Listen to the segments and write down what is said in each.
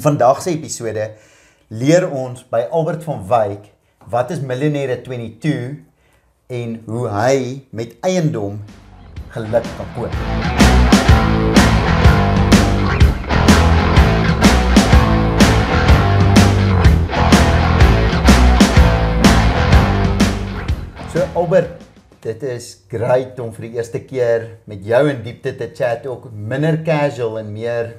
In vandag se episode leer ons by Albert van Wyk wat is Millionaire 22 en hoe hy met eiendom geluk kan koop. So Albert, dit is great om vir die eerste keer met jou in diepte te chat ook minder casual en meer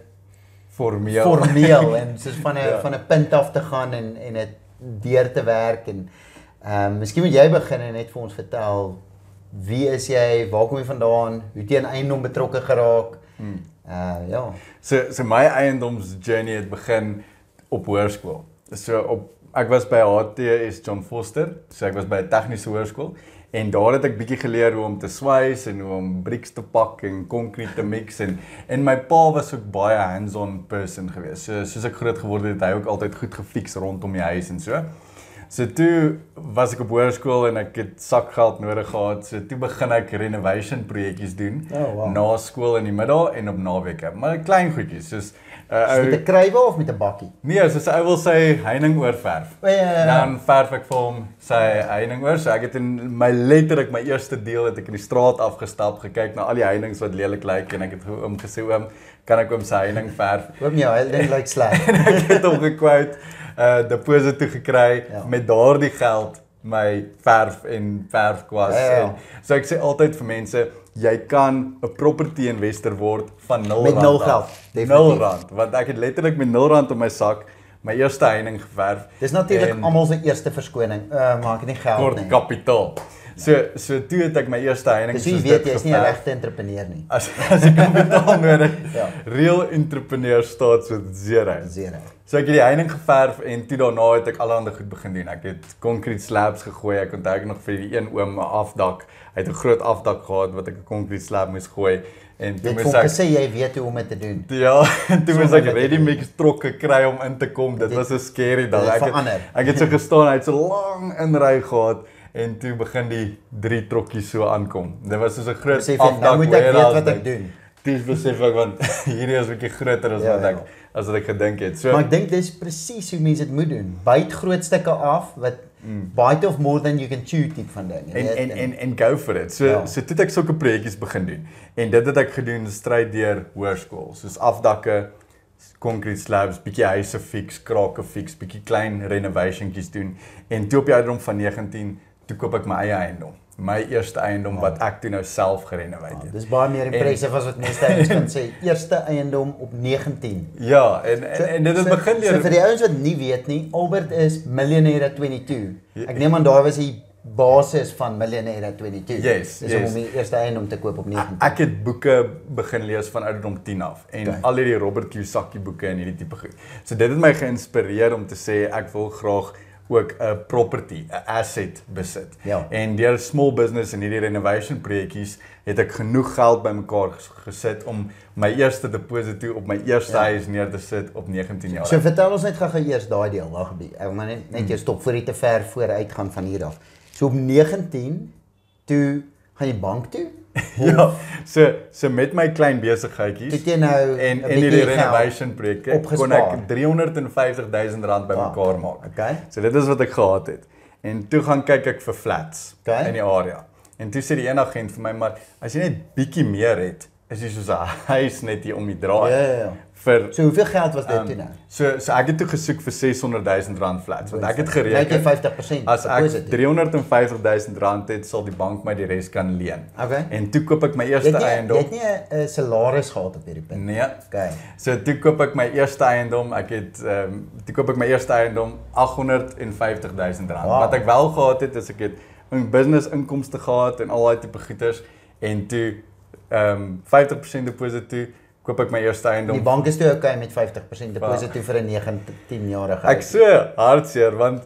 formeel. formeel en soos van 'n Ja. van 'n punt af te gaan en en dit deur te werk en ehm um, miskien moet jy begin en net vir ons vertel wie is jy, waar kom jy vandaan, hoe in eiendom betrokke geraak? Hmm. Uh ja. So so my eiendoms journey het begin op hoërskool. So op ek was by HTS John Foster, so ek was by 'n tegniese hoërskool en daar het ek bietjie geleer hoe om te swys en hoe om bricks te pak en konkrete te mix en en my pa was ook baie hands-on person geweest. So soos ek groot geword het, het hy ook altyd goed gefiks rondom die huis en so. So toe was ek op hoërskool en ek het sakgeld nodig gehad. So toe begin ek renovation projekkies doen Oh, wow. na skool in die middag en op naweke. Maar klein goedjies soos uh, Is met 'n krywe of met 'n bakkie? Nee, soos hy wil sê heining oorverf. O, ja, ja, ja. Dan verf ek vir hom sy heining oor. So ek het in my letterlik my eerste deel het ek in die straat afgestap, gekyk na al die heinings wat lelik lyk en ek het oom gesê oom, kan ek oom sy heining verf? Hoop nie, hy dink lyk sleg. en ek het hom gekwout uh deposito toe gekry Ja. met daardie geld my verf en verfkwas Ja, ja, en so ek sê altyd vir mense jy kan 'n property investor word van 0 Met rand nul af. geld, Nul definitief. rand want ek het letterlik met 0 rand in my sak my eerste heining geverf Dis natuurlik almal se eerste verskoning. Uh maak nie geld kort nie. kapitaal. So so toe het ek my eerste heining Dis hoe jy weet jy's nie 'n regte entrepreneur nie. as as ek kapitaal nodig. Ja. Real entrepreneur starts with zero. Zero. So ek het die heining geverf en toe daarna het ek allerlei goed begin doen. Ek het concrete slabs gegooi. Ek onthou ek nog vir die een oom 'n afdak. Hy het 'n groot afdak gehad wat ek 'n concrete slab moes gooi en toe hom ek gesê jy weet hoe om dit te doen. Ja, toe Sonder ek ready mix trokke kry om in te kom. Dit Dit- was 'n scary dag. Ek het, ek het so gestaan, hy het so lank inry gehad en toe begin die drie trokkies so aankom. Dit was soos 'n groot Besef jy, nou moet ek weet wat ek doen. Dis besef ek want hierdie is 'n bietjie groter as Ja, wat ek ja. as wat ek gedink het. So Maar ek dink dis presies hoe mense dit moet doen. Byt groot stukke af wat Mm. bite of more than you can chew tipe van ding. en weet, en en en go for it. So Ja. so toe ek sulke projekkies begin doen. En dit het ek gedoen stryd deur hoërskool, soos afdakke, concrete slabs, bietjie huise fix, krake fix, bietjie klein renovationkies doen. En toe op die ouderdom van 19 toe koop ek my eie eiendom. My eerste eiendom wat ek toe nou self gerenoveer Ja, het. dis baie meer impressive as wat meeste ouens kan sê. Eerste eiendom op 19. Ja, en en, en dit het So- begin So deur vir die ouens wat nie weet nie, Albert is Millionaire 22. Ja. Ek neem aan daai was die basis van Millionaire 22. Yes, Dis yes. om die eerste eiendom te koop op 19. Ek het boeke begin lees van ouderdom 10 af en okay. al hierdie Robert Kiyosaki boeke en hierdie tipe goed. So dit het my geïnspireer om te sê ek wil graag ook 'n property, 'n asset besit. Ja. En deur small business en hierdie renovation projekkies het ek genoeg geld bymekaar ges- gesit om my eerste deposito op my eerste Ja. huis neer te sit op 19 jaar. So vertel ons net gou-gou eers daai deel, wag 'n bietjie. Ek maar net net jou stop voor jy te ver vooruit gaan van hier af. So op 19 toe gaan jy bank toe? Ja. So so met my klein besigheidjies het jy nou en en geld renovation projekte kon ek 350 000 rand bymekaar maak. Okay. So dit is wat ek gehad het. En toe gaan kyk ek vir flats Okay. in die area. En toe sê die een agent vir my maar as jy net bietjie meer het, is jy soos 'n huis net hier om die draai. Ja ja ja. Vir So hoeveel geld was dit um, toe nou? So so ek het toe gesoek vir 600 000 rand flats want ek het jy gereken 50% as ek deposit. 350 000 rand het, sal die bank my die res kan leen. Okay. En toe koop ek my Jy eerste jy eiendom. het nie 'n 'n salaris gehad op hierdie punt. Nee. Okay. So toe koop ek my eerste eiendom. Ek het ehm um, toe koop ek my eerste eiendom 850 000 rand. Wow. Wat ek wel gehad het is ek het 'n business inkomste gehad en al daai tipe goeders en toe ehm um, 50% deposito toe koop ek my eerste eiendom. Die bank is toe okay met 50% deposito vir 'n 19 jarige. Ek so hartseer want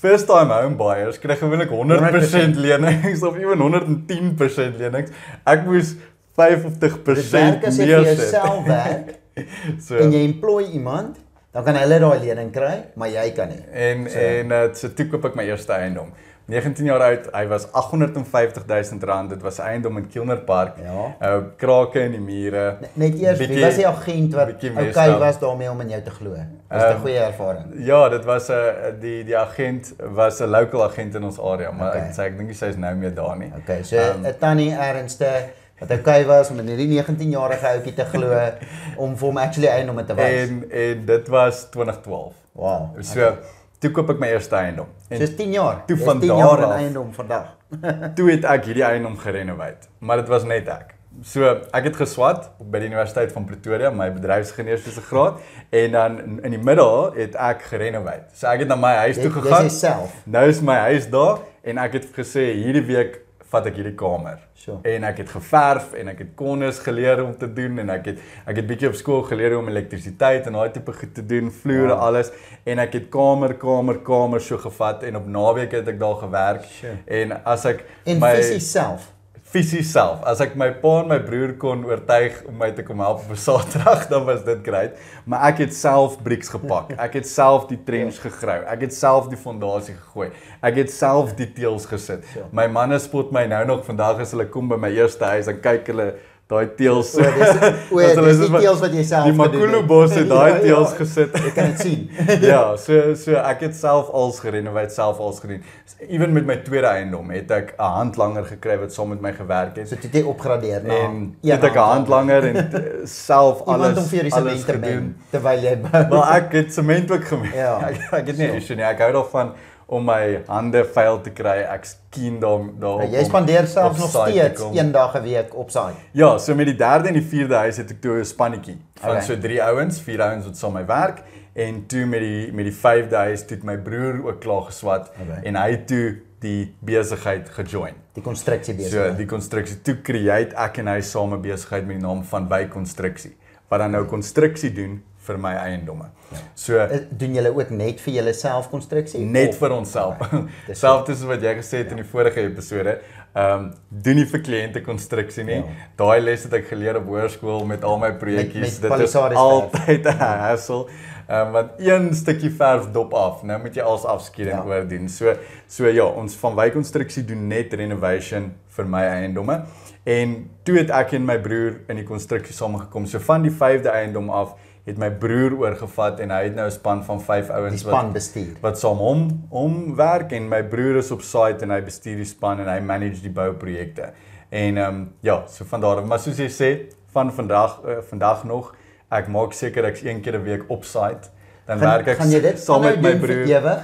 first time home buyers kry gewoonlik 100% lenings of ewen 110% lenings. Ek moes 50% Dit werk as jy vir jouself werk so en jy employ iemand Dan kan hulle daai lening kry, maar jy kan nie. En So. en uh, so toe koop ek my eerste eiendom. 19 jaar oud, hy was 850 000 rand. Dit was 'n eiendom in Kilner Park. Ja. Uh krake in die mure. Net eers, wie Bietjie- was die agent wat okay was daarmee om in jou te glo? Was dit 'n Ehm, goeie ervaring? Ja, dit was 'n uh, die die agent was 'n local agent in ons area, maar Okay. ek sê ek dink sy is nou meer daar nie. Okay, so Ehm, 'n tannie ernste wat okay was om in hierdie 19-jarige ouetjie te glo om vir hom actually eiendom te wys. En en dit was 2012. Wow. So toe koop ek my eerste eiendom. En Dis 10 jaar. Toe van 10 daar af- eiendom vandag. toe het ek hierdie eiendom gerenoveer, maar dit was net ek. So ek het geswat by die Universiteit van Pretoria, my bedryfsgeneeskundige graad en dan in, die middel het ek gerenoveer. So ek het na my huis toe Dis gegaan. dis self. Nou is my huis daar en ek het gesê hierdie week vat ek hierdie kamer. So. En ek het geverf en ek het konnes geleer om te doen en ek het ek het bietjie op skool geleer om elektrisiteit en daai tipe goed te doen, vloere Wow. alles en ek het kamer kamer kamer so gevat en op naweek het ek daar gewerk Sure. en as ek En my fisies self. Fisies self. As ek my pa en my broer kon oortuig om my te kom help op 'n Saterdag dan was dit great. Maar ek het self brieks gepak. Ek het self die trench gegrou. Ek het self die fondasie gegooi. Ek het self die teëls gesit. Ja. my manne spot my nou nog. Vandag as hulle kom by my eerste huis dan kyk hulle daai teëls O, dis o, hulle dis soos die teels wat jy self die Makulu het. bos het daai Ja, teëls ja. gesit Jy kan dit sien. ja, so so ek het self als gerenoveer, self als gedoen. Ewen met my tweede eiendom het ek 'n handlanger gekry wat saam met my gewerk het. So toe jy opgradeer na en het ek 'n handlanger en self Iemand alles om vir jou die alles sement te gedoen. meng terwyl jy bou. Maar ek het sement ook gemeng. Ja. ek, ek het nie So. issue nie. Ek hou daarvan om my hande vuil te kry. Ek's keen daar daarop. Ja, jy spandeer selfs nog steeds een dag 'n week op saai. Ja, so met die derde en die vierde huis het ek toe 'n spannetjie van Okay. so drie ouens, vier ouens wat saam my werk en toe met die met die vyfde huis toe het my broer ook klaar geswat Okay. en hy toe die besigheid gejoin. Die konstruksie besig. So die konstruksie toe create ek en hy saam 'n besigheid met die naam van By Konstruksie wat dan nou konstruksie doen vir my eiendomme. So Eh, doen julle ook net vir julleself konstruksie? net Of- vir onsself. Dis Selfs soos wat jy gesê het in die vorige episode, ehm um, doen nie vir kliënte konstruksie nie. Ja. Daai les het ek geleer op hoërskool met al my projekkies. Dit is altyd 'n hassle. Ehm um, want een stukkie verf dop af. Nou moet jy als afskeiding Ja. ja. oordoen. So so ja, ons van wykonstruksie doen net renovation vir my eiendomme. En toe het ek en my broer in die konstruksie saamgekom. So van die 5de eiendom af het my broer oorgevat en hy het nou 'n span van 5 die ouens span bestuur. wat saam hom hom werk en my broer is op site en hy bestuur die span en hy manage die bouprojekte. En ehm um, ja, so van daar af, maar soos jy sê, van vandag uh, vandag nog, ek maak seker ek's een keer 'n week op site. Dan Gaan, werk ek gaan jy dit saam met my broer. ewig?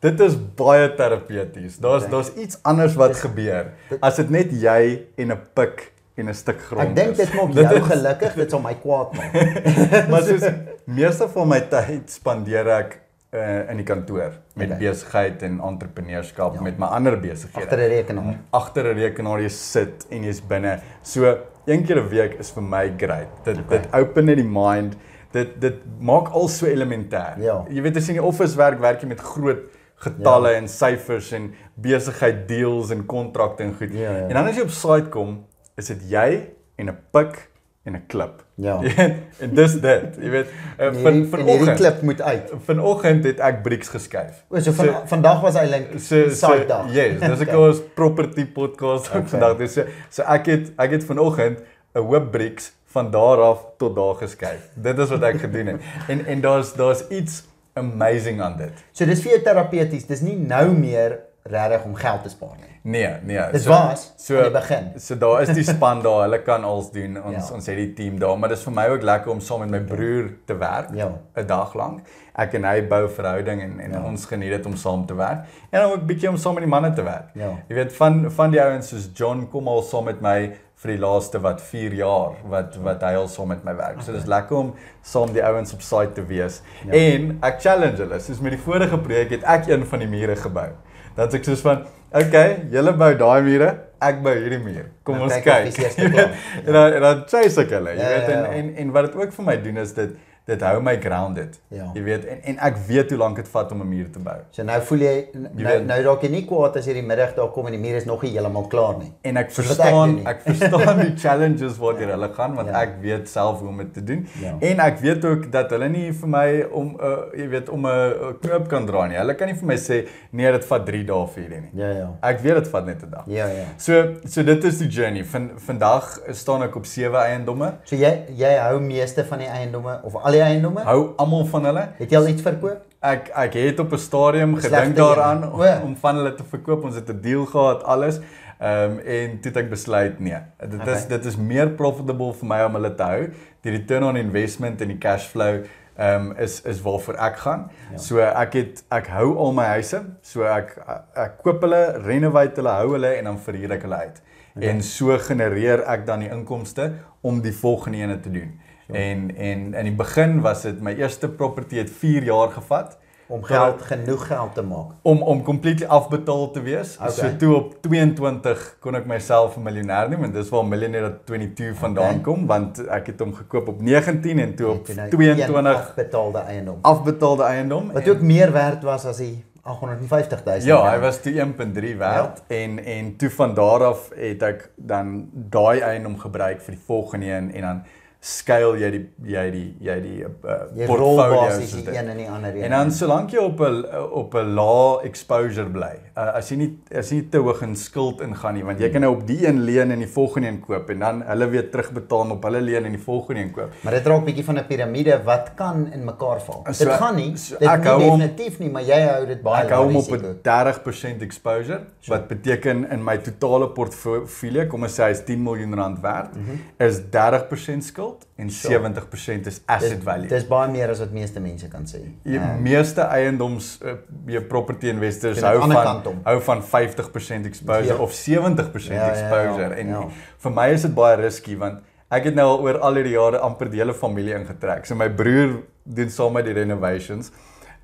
Dit is baie terapeuties. Daar's Okay. daar's iets anders wat Dis- gebeur dit- as dit net jy en 'n pik en 'n stuk grond Ek dink dit maak jou is- gelukkig, dit sal my kwaad maak. maar soos meeste van my tyd spandeer ek uh, in die kantoor met Okay. besigheid en entrepreneurskap Ja. met my ander besighede. Agter 'n rekenaar. agter 'n rekenaar jy sit en jy's binne. So een keer 'n week is vir my great. Dit Okay. dit open net die mind. Dit dit maak al so elementêr. Ja. Jy weet as jy in die office werk, werk jy met groot getalle ja. en syfers en besigheid deals en kontrakte en goed. Ja, ja. En dan as jy op site kom, is dit jy en 'n pik en 'n klip. Ja. En dis dit. Jy weet, uh, En van hierdie vanoggend klip moet uit. vanoggend het ek brieks geskuif. O, so van vandag was eintlik so so side dag. yes, dis ek Okay. ons property podcast Okay. vandag. Dis so, so ek het ek het vanoggend 'n hoop brieks van daar af tot daar geskuif. Dit is wat ek gedoen het. En en daar's daar's iets amazing aan dit. So dis vir jou terapeuties, dis nie nou meer regtig om geld te spaar nie. Nee, nee. Dis was so aan die begin. So daar is die span daar, hulle kan alles doen. Ons Ja. ons het die team daar, maar dis vir my ook lekker om saam met my broer te werk. Ja. 'n dag lank. Ek en hy bou verhouding en en Ja. ja. ons geniet dit om saam te werk. En dan ook bietjie om saam met die manne te werk. Ja. Jy weet van van die ouens soos John kom al saam met my vir die laaste wat 4 jaar wat wat hy al saam met my werk. So dis lekker om saam die ouens op site te wees. Ja. Ja. En ek challenge hulle. Soos met die vorige projek het ek een van die mure gebou. Sê ek soos van, "Oké, okay, julle bou daai mure, ek bou hierdie muur. Kom Dan ons kyk kyk." en dan en dan chase ek hulle, jy Ja, weet ja, en ja. en en wat dit ook vir my doen is dit dit hou my grounded. Ja. Jy weet en en ek weet hoe lank dit vat om 'n muur te bou. So nou voel jy nou weet- nou raak jy nie kwaad as jy die middag daar kom en die muur is nog nie heeltemal klaar nie. En ek wat verstaan nie. ek verstaan die challenges waartoe hulle gaan want Ja. ek weet self hoe om dit te doen. Ja. En ek weet ook dat hulle nie vir my om 'n uh, jy weet om 'n uh, knoop kan dra nie. Hulle kan nie vir my sê nee, dit vat 3 dae vir julle nie. Ja ja. Ek weet dit vat net 'n dag. Ja ja. So so dit is die journey. Van vandag staan ek op 7 eiendomme. So jy jy hou meeste van die eiendomme of al die eiendomme? Hou almal van hulle. Het jy al iets verkoop? Ek ek het op 'n stadium gedink daaraan een. O. om van hulle te verkoop. Ons het 'n deal gehad alles. Ehm um, en toe het ek besluit nee. Dit Okay. is dit is meer profitable vir my om hulle te hou. Die return on investment en die cash flow ehm um, is is waarvoor ek gaan. Ja. So ek het ek hou al my huise. So ek ek koop hulle, renovate hulle, hou hulle en dan verhuur ek hulle uit. Okay. En so genereer ek dan die inkomste om die volgende ene te doen. En en in die begin was dit my eerste property het 4 jaar gevat Om geld genoeg geld te maak. om om completely afbetaal te wees. Okay. So toe op 22 kon ek myself 'n miljonair noem en dis waar Millionaire 22 vandaan Okay. kom want ek het hom gekoop op 19 en toe op het nou 22 een afbetaalde eiendom. afbetaalde eiendom. Wat En- ook meer werd was as die 850 000. Ja, hy was toe 1.3 werd ja. en en toe van daar af het ek dan daai eiendom gebruik vir die volgende een en dan skuil jy die jy die jy die uh, Jy portfolio's soos die dit. een en die ander een. En dan solank jy op 'n op 'n lae exposure bly. Uh, as jy nie as jy nie te hoog in skuld ingaan nie, want jy kan nou op die een leen en die volgende een koop en dan hulle weer terugbetaal op hulle leen en die volgende een koop. Maar dit raak bietjie van 'n piramide wat kan in mekaar val. So, dit gaan nie. so dit nie hom- definitief nie, maar jy hou dit baie Ek hou hom op. 'n 30% exposure wat beteken in my totale portfolio, kom ons sê hy's 10 miljoen rand werd, Mhm. is 30% skuld en 70% is asset Dis value. dis baie meer as wat meeste mense kan sê. Die Ehm, meeste eiendoms uh, jy property investors hou van hou van 50% exposure Ja. of 70% Ja, ja, ja, exposure en ja. vir my is dit baie risky want ek het nou al oor al hierdie jare amper die hele familie ingetrek. So my broer doen saam met die renovations.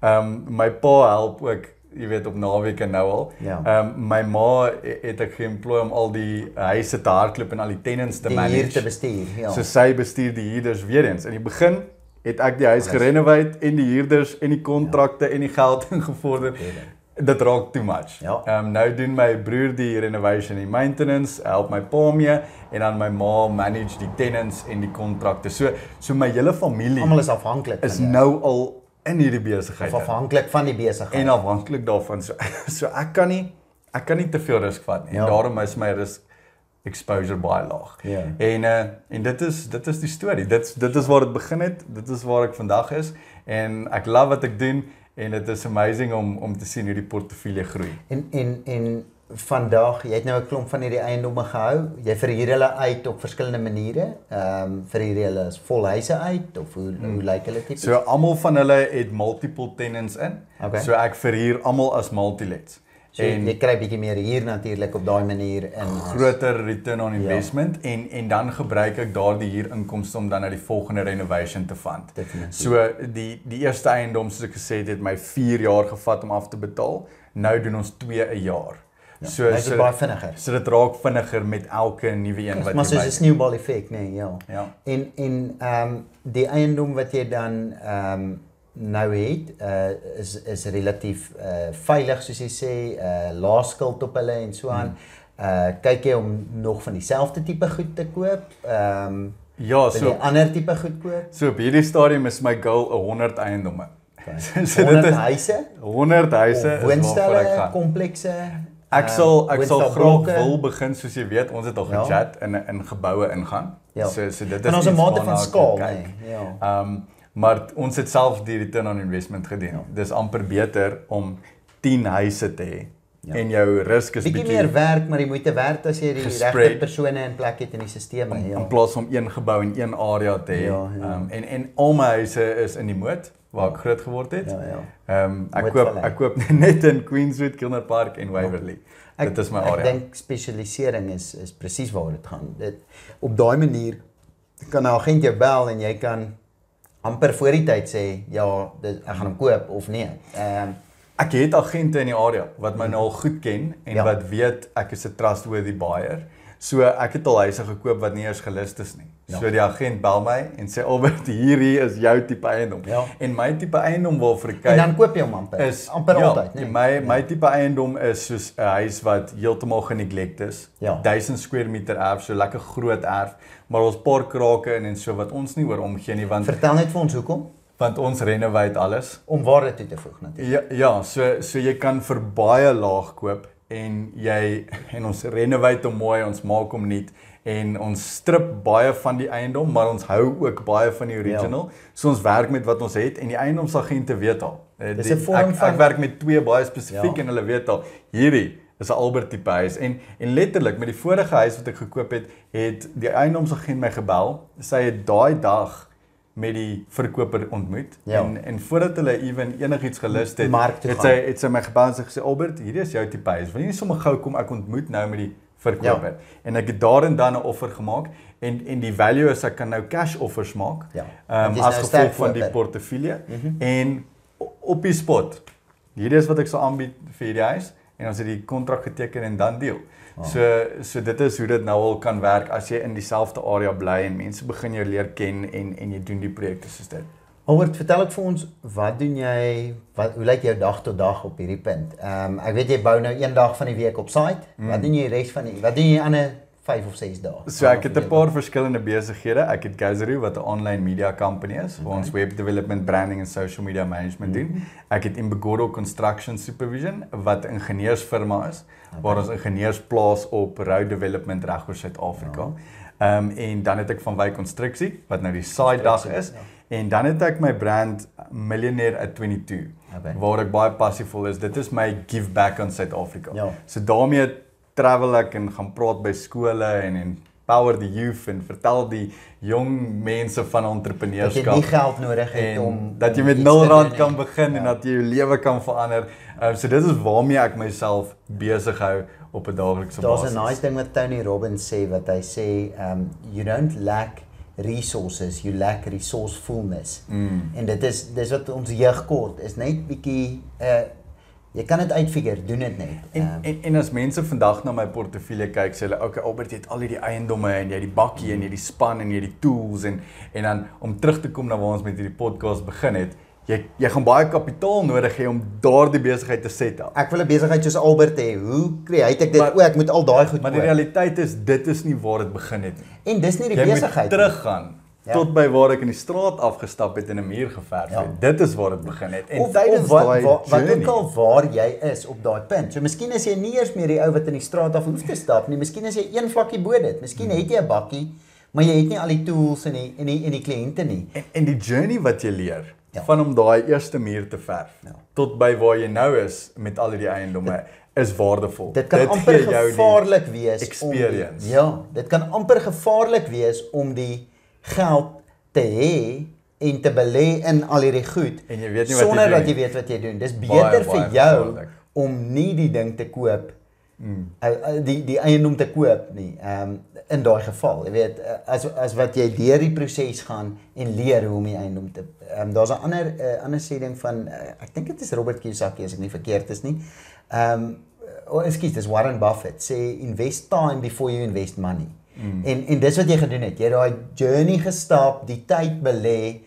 Ehm um, my pa help ook jy weet op naweke nou al. Ja. Ehm um, my ma he- het ek geemploy om al die huise te hardloop en al die tenants te die manage. hier te bestuur. Ja. So sy bestuur die huurders weer eens. In die begin het ek die huis gerenovate en die huurders en die kontrakte ja. en die geld ingevorder. Dit raak too much. Ja. Ehm um, nou doen my broer die renovation en maintenance, help my pa mee en dan my ma manage die tenants en die kontrakte. So so my hele familie Almal is afhanklik is nou al in hierdie besigheid. of afhanklik van die besigheid. En afhanklik daarvan so so ek kan nie ek kan nie te veel risk vat nie. Ja. En daarom is my risk exposure baie laag. Ja. En uh en dit is dit is die storie. Dit dit is waar dit begin het. Dit is waar ek vandag is en ek love wat ek doen en dit is amazing om om te sien hoe die portefeulje groei. En en en vandag, jy het nou 'n klomp van hierdie eiendomme gehou. Jy verhuur hulle uit op verskillende maniere. Ehm um, verhuur jy hulle as volhuise uit of hoe hmm. hoe lyk hulle tipies? So almal van hulle het multiple tenants in. Okay. So ek verhuur almal as multilets. So, en jy kry bietjie meer hier natuurlik op daai manier in as- groter return on investment ja. en en dan gebruik ek daardie huurinkomste om dan na die volgende renovation te fund. Definitief. So die die eerste eiendom soos ek gesê het, het my 4 jaar gevat om af te betaal. Nou doen ons 2 'n jaar. Ja, so nou is dit so, baie vinniger. so dit raak vinniger met elke nuwe een wat maar jy soos 'n sneeubal effek, nee, ja. Ja. En en ehm um, die eiendom wat jy dan ehm um, nou het, uh is is relatief uh veilig soos jy sê, uh lae skuld op hulle en so aan. Hmm. Uh kyk jy om nog van dieselfde tipe goed te koop? Ehm um, Ja, so jy ander tipe goed koop? so op hierdie stadium is my goal 'n 100 eiendomme. Okay. So, so dit 100 is huise, 100 huise of woonstelle, komplekse. Ek sal ek sal graag wil begin soos jy weet, ons het al Ja. gechat in in geboue ingaan. Ja. So so dit is 'n mate van skaal, nee. Ja. Ehm um, maar ons het self die return on investment gedoen. Ja. Dis amper beter om 10 huise te hê Ja. en jou risk is Bietjie meer werk, maar die moeite werd as jy die regte persone in plek het in die stelsel, ja. in plaas om een gebou en een area te hê. Ja, ja. Ehm en en al my huise is in die moed waar ek groot geword het. Ja, ja. Ehm um, ek koop ek koop net in Queenswood, Kilner Park en Waverley. Dit is my Ek area. dink spesialisering is is presies waar dit gaan. Dit op daai manier kan 'n agent jou bel en jy kan amper voor die tyd sê ja, dit, ek gaan hom koop of nee. Ehm Ek het agente in die area wat my nou al goed ken en Ja. wat weet ek is 'n trustworthy buyer. So ek het al huise gekoop wat nie eens gelis is nie. Ja. So die agent bel my en sê Albert, hierdie is jou tipe eiendom. Ja. En my tipe eiendom waarvoor ek kyk En dan koop jy hom amper. is amper ja, altyd, nee. My my tipe eiendom is soos 'n huis wat heeltemal geneglect is. Ja. 1000 square meter erf, so lekker groot erf, maar ons paar krake in en so wat ons nie oor omgee nie want Vertel net vir ons hoekom want ons renovate alles. om waarde toe te voeg natuurlik. Ja ja, so so jy kan vir baie laag koop en jy en ons renovate hom mooi, ons maak hom nuut en ons strip baie van die eiendom, maar ons hou ook baie van die original. Ja. So ons werk met wat ons het en die eiendomsagente weet al. Eh, Dis 'n vorm ek, van- ek werk met twee baie spesifiek Ja. en hulle weet al hierdie is 'n Albert tipe huis en en letterlik met die vorige huis wat ek gekoop het, het die eiendomsagent my gebel. Sy het daai dag met die verkoper ontmoet Ja. en en voordat hulle ewen enigiets gelus het, het sy het sy my gebel en sy gesê Albert, hierdie is jou tipe huis. Wil jy nie sommer gou kom ek ontmoet nou met die verkoper. Ja. En ek het daar en dan 'n offer gemaak en en die value is ek kan nou cash offers maak. Ja. Ehm um, as nou gevolg van die portefeulje mm -hmm. en op die spot. Hierdie is wat ek sal aanbied vir hierdie huis en ons het die kontrak geteken en dan deel. Oh. So so dit is hoe dit nou al kan werk as jy in dieselfde area bly en mense begin jou leer ken en en jy doen die projekte soos dit. Albert, vertel ek vir ons wat doen jy wat hoe lyk jou dag tot dag op hierdie punt? Ehm um, ek weet jy bou nou een dag van die week op site. Mm. Wat doen jy die res van die wat doen jy ander 5 of 6 dae? So ek het 'n paar verskillende besighede. Ek het Gazaroo wat 'n online media company is waar ons web development, branding en social media management doen. Ek het Imbegodo Construction Supervision wat 'n ingenieursfirma is waar ons ingenieurs plaas op road development reg oor Suid-Afrika. Ehm um, en dan het ek van Wyk Konstruksie wat nou die side dag is. En dan het ek my brand Millionaire at 22 Okay. waar ek baie passievol is. Dit is my give back aan Suid-Afrika. Ja. So daarmee travel ek en gaan praat by skole en en power the youth en vertel die jong mense van dat jy entrepreneurskap nie geld nodig het en om dat jy met iets 0 te rand kan begin en Ja. dat jy jou lewe kan verander. Um, so dit is waarmee ek myself besig hou op 'n daaglikse Daar's basis. 'n nice ding wat Tony Robbins sê wat hy sê, um you don't lack resources, you lack resourcefulness. Mm. En dit is dis wat ons jeug kort, is net bietjie uh jy kan dit uitfigure, doen dit net. En, Ehm, en en as mense vandag na my portefeulje kyk, sê hulle, "Oké, okay, Albert, jy het al hierdie eiendomme en jy het die bakkie en jy het die span en jy het die tools en en dan om terug te kom na waar ons met hierdie podcast begin het, jy jy gaan baie kapitaal nodig hê om daardie besigheid te set up. ek wil 'n besigheid soos Albert hê. Hoe create ek dit? Maar- O, ek moet al daai goed Maar die koop. realiteit is dit is nie waar dit begin het nie. En dis nie die Jy moet besigheid. nie. teruggaan Ja. tot by waar ek in die straat afgestap het en 'n muur geverf Ja. het. Dit is waar dit begin het. En of, tydens daai wat, wat ook al waar jy is op daai punt. So miskien is jy nie eers meer die ou wat in die straat af hoef te stap nie. Miskien is jy een vlakkie bo dit. Miskien het jy 'n bakkie, maar jy het nie al die tools en die en die en die kliënte nie. En en die journey wat jy leer Ja. van om daai eerste muur te verf Ja. tot by waar jy nou is met al die eiendomme is waardevol. Dit kan amper jou die- gevaarlik wees experience. om Ja, dit kan amper gevaarlik wees om die geld te hê en te belê in al hierdie goed En jy weet nie wat jy sonder doen dat nie. jy weet wat jy doen. Dis Baie, beter baie vir jou gevaarlik. om nie die ding te koop Mm. uh, die die eiendom te koop nie. Ehm um, in daai geval, jy weet, as as wat jy deur die proses gaan en leer hoe om die eiendom te ehm um, daar's 'n ander uh, ander sê ding van uh, ek dink dit is Robert Kiyosaki as ek nie verkeerd is nie. Ehm um, oh, ekskuus, dis Warren Buffett sê invest time before you invest money. Mm. En en dis wat jy gedoen het. Jy het daai journey gestap, die tyd belê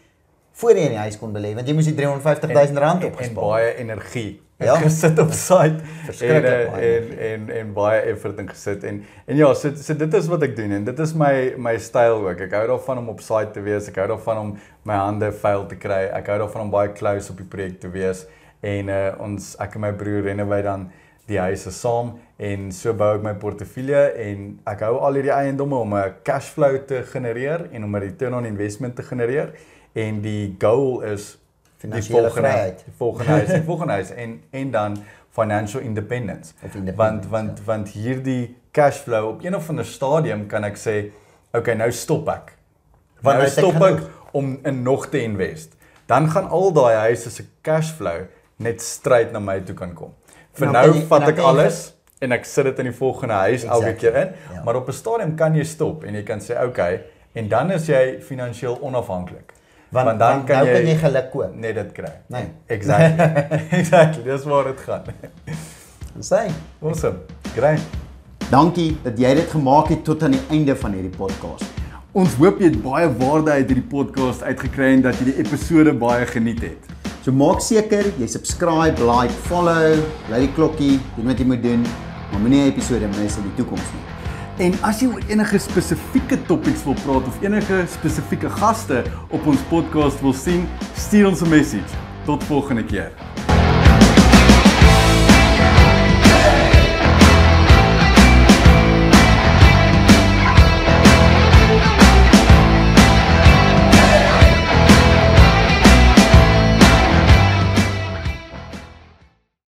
voor jy in die huis kon belê want jy moes die 350 000 rand en, en opgespaar. baie energie Ja. gesit op site en, en energie. en en baie effort in gesit en en ja so, so dit is wat ek doen en dit is my my styl ook ek hou daarvan om op site te wees ek hou daarvan om my hande vuil te kry ek hou daarvan om baie close op die projek te wees en uh, ons ek en my broer renovate dan die huise saam en so bou ek my portefeulje en ek hou al hierdie eiendomme om 'n cash flow te genereer en om 'n return on investment te genereer en die goal is Finansiële volgende vryheid. die volgende huis, die volgende huis en en dan financial independence. Independence, want want ja. want hierdie cash flow op een of ander stadium kan ek sê, okay, nou stop ek. Want nou nou stop ek genoeg. om in nog te invest. Dan gaan al daai huise se cash flow net straight na my toe kan kom. Vir Nou nou, vat ek alles en ek sit dit in die volgende huis elke Exactly, keer in, ja. maar op 'n stadium kan jy stop en jy kan sê, okay, en dan is jy finansiëel onafhanklik. Want, want dan kan nou jy, kan jy geluk koop. net dit kry. Nee. Exactly. exactly. Dis waar dit gaan. Sê. Awesome. Great. Dankie dat jy dit gemaak het tot aan die einde van hierdie podcast. Ons hoop jy het baie waarde uit hierdie podcast uitgekry en dat jy die episode baie geniet het. So maak seker jy subscribe, like, follow, laai die klokkie, doen wat jy moet doen, maar moenie 'n episode mis in die toekoms nie. En as jy oor enige spesifieke topics wil praat of enige spesifieke gaste op ons podcast wil sien, stuur ons 'n message. Tot volgende keer.